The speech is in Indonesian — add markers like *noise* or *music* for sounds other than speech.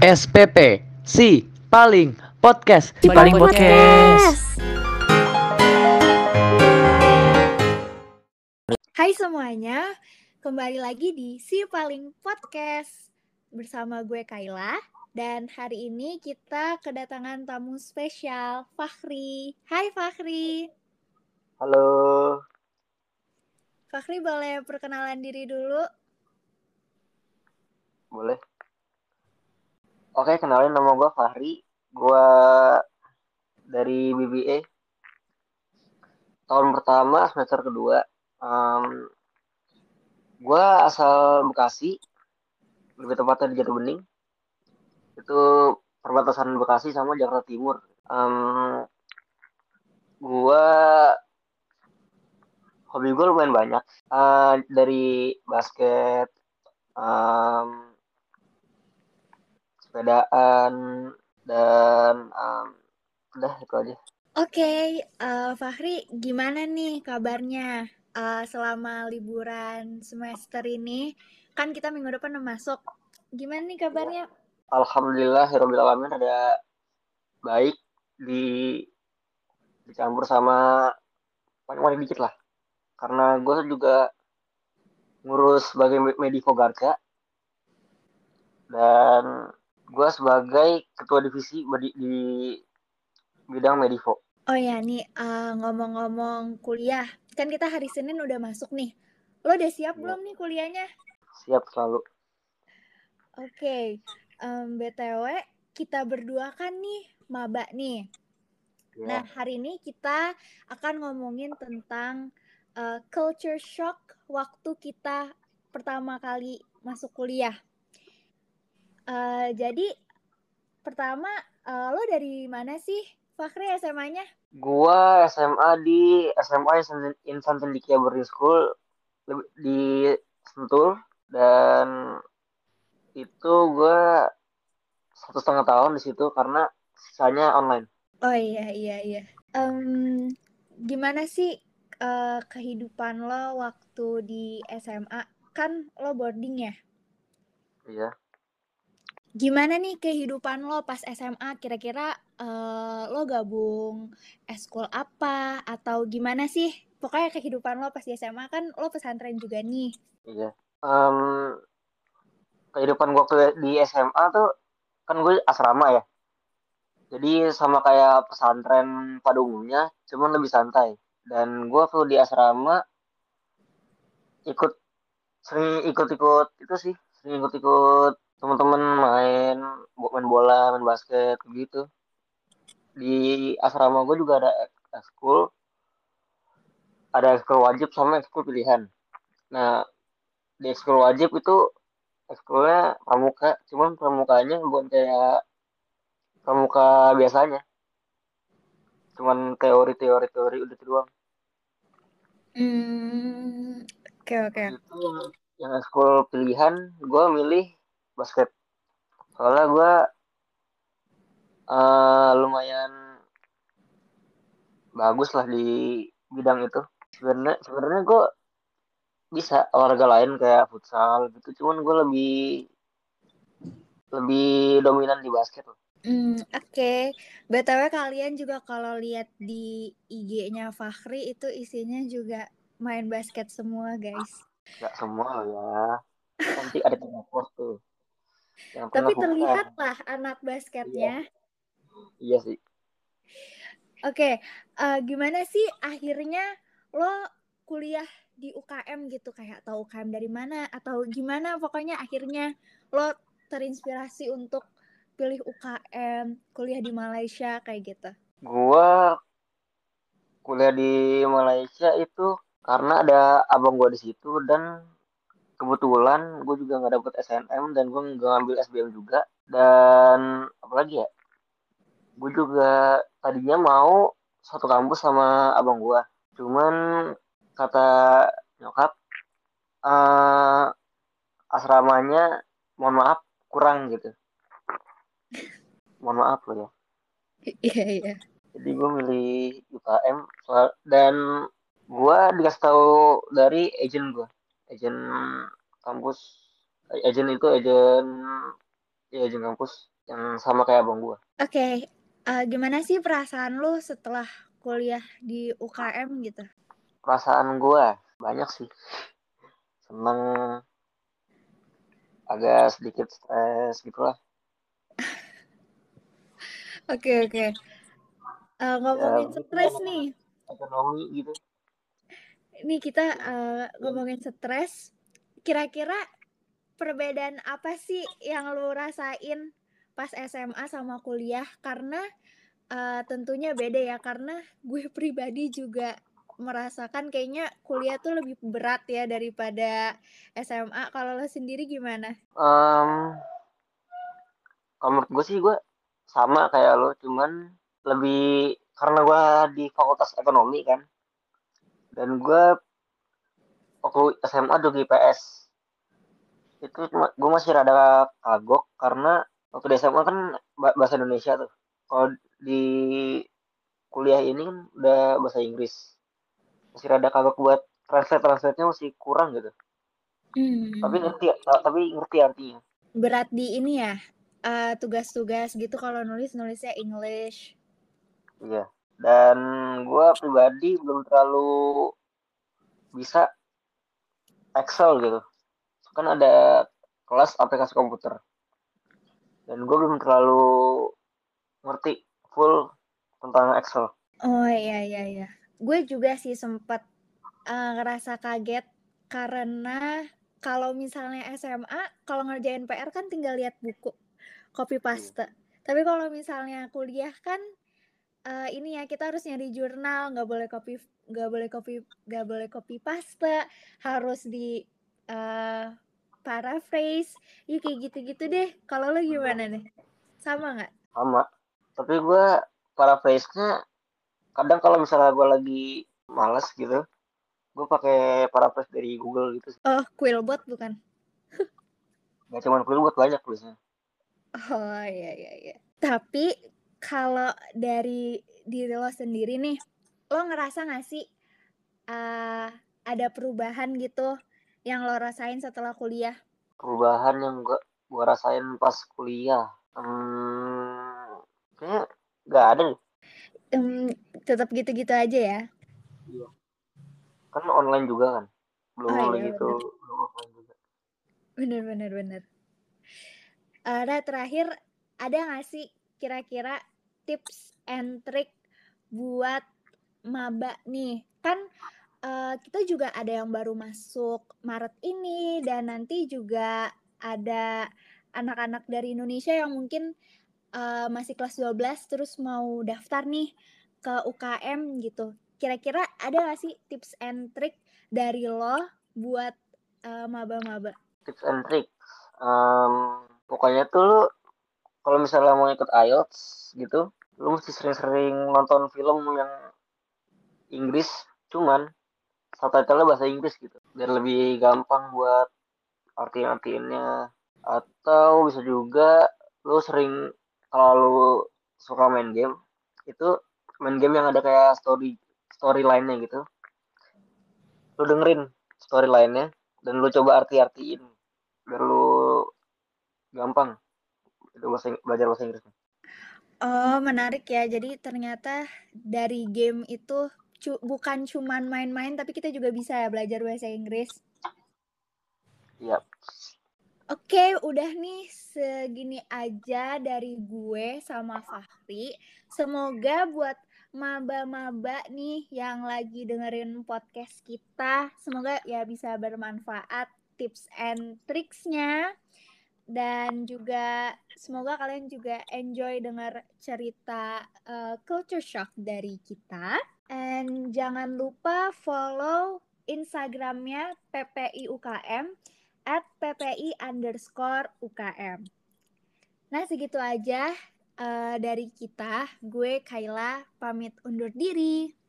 SPP si paling podcast Si Paling Podcast. Hai semuanya, kembali lagi di Si Paling Podcast bersama gue Kaila dan hari ini kita kedatangan tamu spesial Fakhri. Hai Fakhri. Halo, Fakhri boleh perkenalan diri dulu? boleh? Oke, kenalin nama gue Fahri. Gue dari BBA. Tahun pertama, semester kedua. Em, gue asal Bekasi. Lebih tepatnya di Bening. Itu perbatasan Bekasi sama Jakarta Timur. Em, gue hobi gue lumayan banyak. Eh, dari basket, em, sepedaan dan em, udah itu aja Oke, eh, Fakhri gimana nih kabarnya Eh, selama liburan semester ini? Kan kita minggu depan masuk. Gimana nih kabarnya? alhamdulillah alamin ada baik di dicampur sama paling-paling dikit lah karena gue juga ngurus sebagai me- Medivo Garca dan gue sebagai ketua divisi di, di bidang Medivo Oh ya nih eh, ngomong-ngomong kuliah, kan kita hari Senin udah masuk nih. Lo udah siap Iya. belum nih kuliahnya? siap selalu Oke, em, BTW kita berdua kan nih maba nih. ya Nah hari ini kita akan ngomongin tentang eh, culture shock waktu kita pertama kali masuk kuliah. Eh, jadi pertama eh, lo dari mana sih Fakhri SMA-nya? Gua SMA di SMA Insan- Cendikia Boarding School di Sentul dan itu gua satu setengah tahun di situ karena sisanya online. Oh iya iya iya. Em, gimana sih eh, kehidupan lo waktu di SMA? Kan lo boarding ya? Iya. Gimana nih kehidupan lo pas SMA? Kira-kira eh, lo gabung eskul apa atau gimana sih? Pokoknya kehidupan lo pas di SMA kan lo pesantren juga nih. Iya. Em, kehidupan waktu di SMA tuh kan gue asrama ya. Jadi sama kayak pesantren pada umumnya, cuman lebih santai. Dan gua waktu di asrama ikut sering ikut-ikut itu sih, sering ikut-ikut teman-teman main main bola, main basket gitu. Di asrama gue juga ada ekskul, ada ekskul wajib sama ekskul pilihan. Nah, di ekskul wajib itu ekskulnya pramuka, cuman pramukanya bukan kayak pramuka biasanya. Cuman teori-teori teori udah itu doang. Hmm, oke oke. Itu yang ekskul pilihan gue milih basket. Soalnya gue eh, lumayan bagus lah di bidang itu. Sebenarnya sebenarnya gue bisa olahraga lain kayak futsal gitu, cuman gue lebih lebih dominan di basket loh. Hmm, oke. BTW kalian juga kalau lihat di IG-nya Fakhri itu isinya juga main basket semua, guys. Gak semua ya. Nanti ada post tuh. Yang Tapi pernah buka. terlihat lah anak basketnya. Iya sih. Oke, eh, gimana sih akhirnya lo kuliah di UKM gitu kayak tahu UKM dari mana atau gimana pokoknya akhirnya lo terinspirasi untuk pilih UKM, kuliah di Malaysia kayak gitu. Gua kuliah di Malaysia itu karena ada abang gua di situ dan kebetulan gue juga nggak dapet SNM dan gue nggak ngambil SBM juga. Dan apalagi ya? Gue juga tadinya mau satu kampus sama abang gua. Cuman kata nyokap eh asramanya mohon maaf kurang gitu. Mohon maaf loh ya. Iya, iya. jadi gue milih UKM dan gue dikasih tahu dari agent gue agent kampus agent itu agent ya ujung kampus yang sama kayak abang gue Oke, eh, gimana sih perasaan lu setelah kuliah di UKM gitu? perasaan gue banyak sih. Seneng agak sedikit stres gitu lah *laughs* Oke oke. Eh, ngomongin Ya, stres nih, ekonomi gitu nih kita eh, ngomongin stres. Kira-kira perbedaan apa sih yang lu rasain pas SMA sama kuliah? Karena eh, tentunya beda ya. Karena gue *laughs* pribadi juga merasakan kayaknya kuliah tuh lebih berat ya daripada SMA. Kalau lo sendiri gimana? Em, kalau menurut gue sih gue sama kayak lo cuman lebih karena gue di fakultas ekonomi kan dan gue waktu SMA dulu di IPS itu gue masih rada kagok karena waktu di SMA kan ba- bahasa Indonesia tuh. Kalau di kuliah ini kan udah bahasa Inggris. Masih rada kagok buat translate translate nya masih kurang gitu. Hmm. tapi ngerti tapi ngerti artinya. Berat di ini ya eh, tugas-tugas gitu kalau nulis nulisnya English. Iya. Dan gue pribadi belum terlalu bisa Excel gitu. Kan ada kelas aplikasi komputer. Dan gue belum terlalu ngerti full tentang Excel. oh iya iya iya gue juga sih sempet eh, ngerasa kaget karena kalau misalnya SMA kalau ngerjain PR kan tinggal lihat buku copy paste tapi kalau misalnya kuliah kan eh, ini ya kita harus nyari jurnal nggak boleh copy nggak boleh copy nggak boleh copy paste harus di eh, paraphrase ya kayak gitu-gitu deh kalau lo gimana nih sama nggak Sama. Tapi gue paraphrase-nya kadang kalau misalnya gue lagi males gitu, gue pakai paraphrase dari Google gitu. sih. oh Quillbot bukan Gak cuma buat banyak tulisnya. Oh iya iya iya. Tapi kalau dari diri lo sendiri nih, lo ngerasa gak sih eh, ada perubahan gitu yang lo rasain setelah kuliah? perubahan yang gua gua rasain pas kuliah hmm, kayaknya nggak ada Em, tetap gitu-gitu aja ya. kan online juga kan belum Oh, iya, gitu belum offline juga Bener bener bener. Ra, terakhir ada gak sih kira-kira tips and trick buat maba nih? Kan eh, kita juga ada yang baru masuk Maret ini dan nanti juga ada anak-anak dari Indonesia yang mungkin eh, masih kelas 12 terus mau daftar nih ke UKM gitu. Kira-kira ada gak sih tips and trick dari lo buat eh, maba-maba? tips and tricks Em, pokoknya tuh lu kalau misalnya mau ikut IELTS gitu lu mesti sering-sering nonton film yang Inggris. Cuman subtitlenya bahasa Inggris gitu. Biar lebih gampang buat arti-artiinnya. Atau bisa juga lu sering kalau lu suka main game itu main game yang ada kayak story storyline-nya gitu. Lu dengerin storyline-nya dan lu coba arti-artiin. Biar lu gampang itu bahasa belajar bahasa Inggris Oh, menarik ya. Jadi ternyata dari game itu cu- bukan cuman main-main, tapi kita juga bisa ya belajar bahasa Inggris. iya Oke, udah nih segini aja dari gue sama Fahri. Semoga buat maba-maba nih yang lagi dengerin podcast kita, semoga ya bisa bermanfaat tips and tricksnya. Dan juga semoga kalian juga enjoy dengar cerita uh, culture shock dari kita. And jangan lupa follow Instagramnya PPI UKM at PPI underscore UKM. Nah segitu aja uh, dari kita. Gue Kaila pamit undur diri.